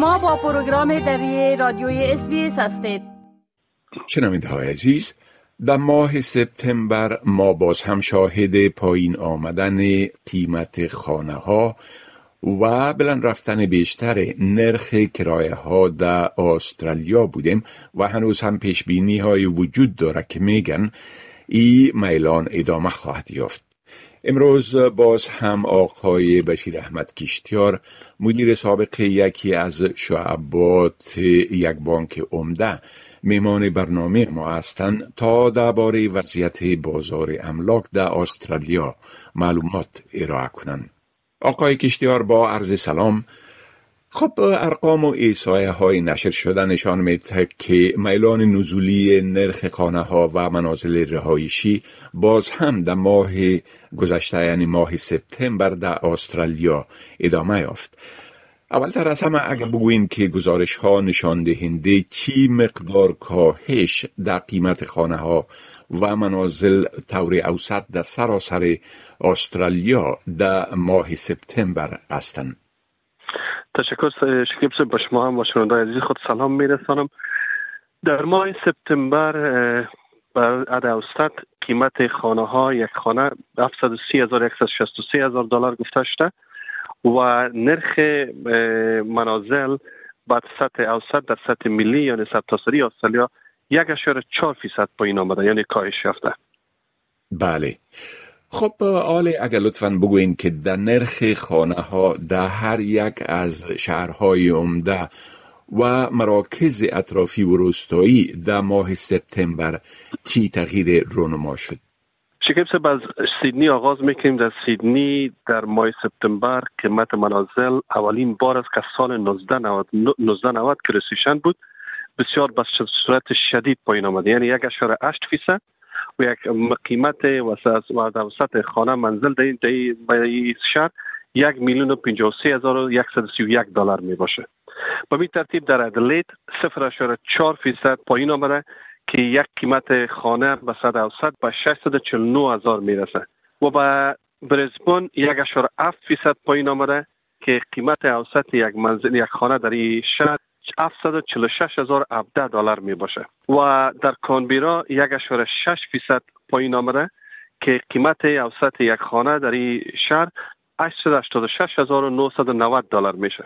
شما با پروگرام دری رادیوی اس هستید. شنونده های عزیز در ماه سپتامبر ما باز هم شاهد پایین آمدن قیمت خانه ها و بلند رفتن بیشتر نرخ کرایه ها در استرالیا بودیم و هنوز هم پیش بینی های وجود داره که میگن ای میلان ادامه خواهد یافت. امروز باز هم آقای بشیر احمد کشتیار مدیر سابق یکی از شعبات یک بانک عمده میمان برنامه ما هستند تا درباره وضعیت بازار املاک در استرالیا معلومات ارائه کنند. آقای کشتیار با عرض سلام خب ارقام و ایسایه های نشر شده نشان میده که میلان نزولی نرخ خانه ها و منازل رهایشی باز هم در ماه گذشته یعنی ماه سپتامبر در استرالیا ادامه یافت. اولتر از همه اگر بگوییم که گزارش ها نشان دهنده چی مقدار کاهش در قیمت خانه ها و منازل طور اوسط در سراسر استرالیا در ماه سپتامبر هستند؟ تشکر شکیب با شما هم و شنونده عزیز خود سلام میرسانم. در ماه سپتامبر بر عد اوسط قیمت خانه ها یک خانه 730,163 هزار دلار گفته شده و نرخ منازل بعد سطح اوسط در سطح ملی یعنی سرتاسری استرالیا یک اشار چهار فیصد پایین آمده یعنی کاهش یافته. بله. خب آله اگر لطفا بگوین که در نرخ خانه ها در هر یک از شهرهای عمده و مراکز اطرافی و روستایی در ماه سپتامبر چی تغییر رونما شد؟ شکیب صاحب از سیدنی آغاز می‌کنیم در سیدنی در ماه سپتامبر قیمت منازل اولین بار است که سال 1990 که رسیشن بود. بسیار به صورت شدید پایین آمده. یعنی یک اشاره اشت فیصد. و یک قیمت وسط خانه منزل در این شهر یک میلیون و پینجا و سی هزار و یک سی و یک دلار می باشه. به می ترتیب در ادلیت صفر اشاره چار فیصد پایین آمده که یک قیمت خانه به صد اوسط به 649 هزار می‌رسه و به برزبون یک اشاره اف فیصد پایین آمده که قیمت اوسط یک منزل یک خانه در این شهر 746 هزار دلار می باشه. و در کانبیرا یک اشاره 6 فیصد پایین آمده که قیمت اوسط یک خانه در این شهر 886 هزار 990 دلار میشه.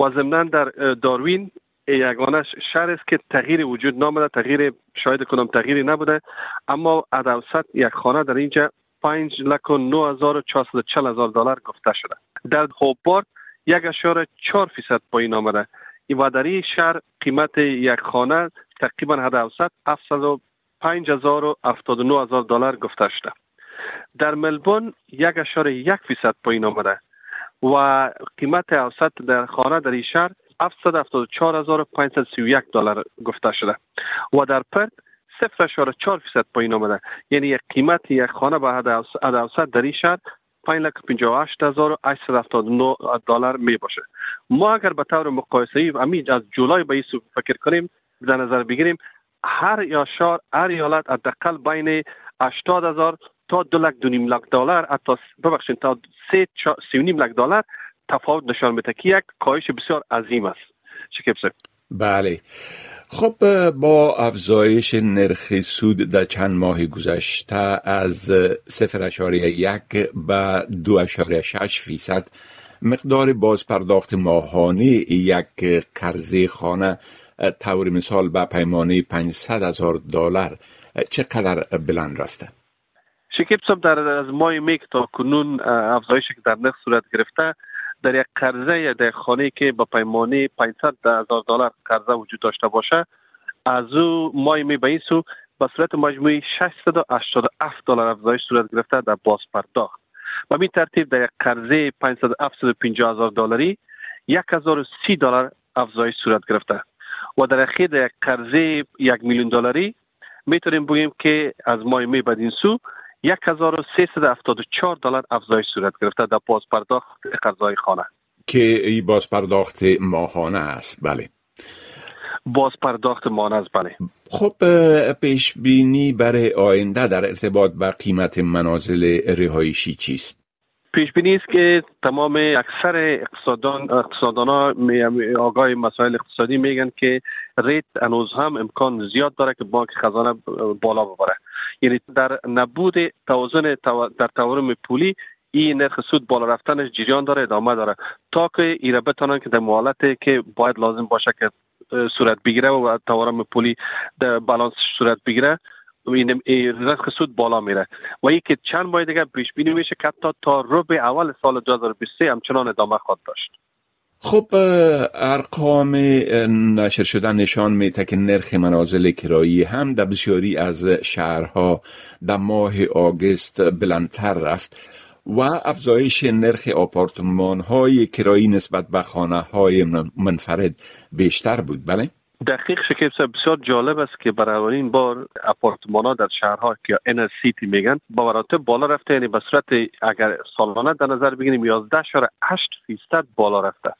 و ضمنا در داروین یگانه شهر است که تغییر وجود نامده تغییر شاید کنم تغییری نبوده اما ادوسط یک خانه در اینجا 5 لک و 9440 هزار دلار گفته شده. در هوبارد یک اشاره 4 فیصد پایین آمده. در شهر قیمت یک خانه تقریبا حد اوسط 705 هزار و 79 هزار دلار گفته شده. در ملبون یک اشاره یک فیصد پایین آمده و قیمت اوسط در خانه در این شهر 774531 دلار گفته شده و در پرت صفر اشاره چهار فیصد پایین آمده. یعنی یک قیمت یک خانه به حد اوسط در این شهر 5 لک 58879 دلار می باشه. ما اگر به طور مقایسه ای امید از جولای به این فکر کنیم در نظر بگیریم هر یا شهر هر ایالت حداقل بین 80000 تا دو لک دو نیم لک دلار حتی ببخشید تا سه سی نیم لک دلار تفاوت نشان میده که یک کاهش بسیار عظیم است. شکیب بله. خب با افزایش نرخ سود در چند ماه گذشته از صفر اشاره یک به دو اشاره شش فیصد مقدار بازپرداخت ماهانه یک قرض خانه طور مثال به پیمانه 500 هزار دلار چقدر بلند رفته؟ شکیب صاحب در از ماه میک تا کنون افزایشی که در نرخ صورت گرفته در یک قرضه یا در خانه که با پیمانه 500 هزار دلار قرضه وجود داشته باشه از او مای می به این سو به صورت مجموعی 687 دلار افزایش صورت گرفته در باز پرداخت و می ترتیب در یک قرضه 550 هزار دلاری 1030 دلار افزایش صورت گرفته. و در اخیر در یک قرضه یک میلیون دلاری می‌تونیم بگیم که از ماه می بدین سو 1374 دلار افزایش صورت گرفته در باز پرداخت قرضای خانه. که این باز پرداخت ماهانه است. بله. باز پرداخت ماهانه است بله. خب پیش بینی برای آینده در ارتباط با قیمت منازل رهایشی چیست؟ پیش بینی است که تمام اکثر اقتصادان اقتصادان ها آگاه مسائل اقتصادی میگن که ریت انوز هم امکان زیاد داره که بانک خزانه بالا ببره. یعنی در نبود توازن در تورم پولی این نرخ سود بالا رفتنش جریان داره ادامه داره. تا که ایره بتانن که در مالت که باید لازم باشه که صورت بگیره و تورم پولی در بالانس صورت بگیره این رزق سود بالا میره. و که چند ماه دیگه پیش بینی میشه که حتی تا ربع اول سال 2023 همچنان ادامه خواهد داشت. خب ارقام نشر شدن نشان میده که نرخ منازل کرایی هم در بسیاری از شهرها در ماه آگست بلندتر رفت و افزایش نرخ آپارتمان های کرایی نسبت به خانه های منفرد بیشتر بود. بله؟ دقیق شکیب بسیار جالب است که برای اولین بار اپارتمان ها در شهرها که انر سیتی میگن با مراتب بالا رفته. یعنی به صورت اگر سالانه در نظر بگیریم 11.8 فیصد بالا رفته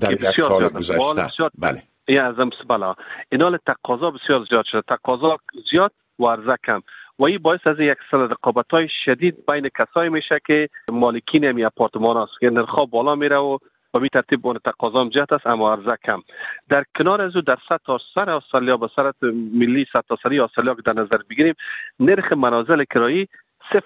در یک سال گذشته. بله. این از بله. اینال تقاضا بسیار زیاد شده. تقاضا زیاد و عرضه کم. و این باعث از یک سر رقابت های شدید بین کسایی میشه که مالکین امی اپارتمان هست. که نرخ بالا میره و به می ترتیب بون تقاضا جهت است اما عرضه کم. در کنار از او در تا سر استرالیا به سر ملی سری استرالیا که در نظر بگیریم نرخ منازل کرایی 0.6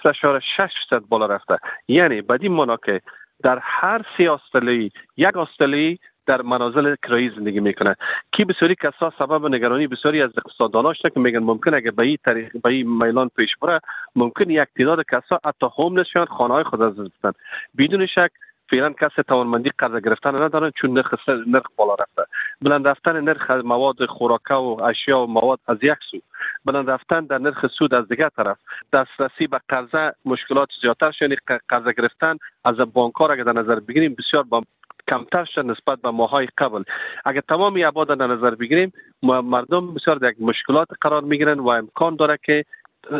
درصد بالا رفته. یعنی بدین معنا که در هر سی استرالیایی یک استرالیایی در منازل کرایی زندگی می‌کنه. کی بسیاری کسا سبب نگرانی بسیاری از اقتصادداناش که میگن ممکن اگه به این طریق به این میلان پیش بره ممکن یک تعداد کسا حتی هوملس شوند خانه های خود از بستن بدون شک فعلا کسی توانمندی قرض گرفتن ندارن چون نرخ نرخ بالا رفته. بلند رفتن نرخ مواد خوراکه و اشیا و مواد از یک سو. بلند رفتن در نرخ سود از دیگر طرف. دسترسی به قرضه مشکلات زیادتر شد یعنی قرض گرفتن از بانک ها اگر در نظر بگیریم بسیار با کمتر شد نسبت به ماهای قبل. اگر تمام عباد در نظر بگیریم مردم بسیار در مشکلات قرار می‌گیرن و امکان داره که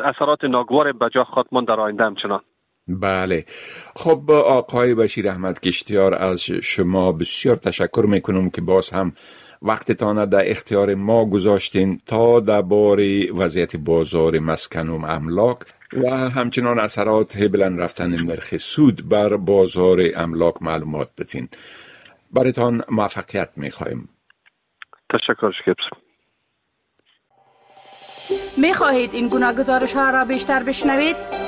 اثرات ناگوار بجا خاتمان در آینده همچنان. بله. خب آقای بشیر احمد کشتیار از شما بسیار تشکر می‌کنم که باز هم وقتتان در اختیار ما گذاشتین تا بار وضعیت بازار مسکن و املاک و همچنان اثرات بلند رفتن نرخ سود بر بازار املاک معلومات بتین برتان موفقیت می‌خواهیم تشکر شکرم می خواهید این گونه گزارش ها را بیشتر بشنوید؟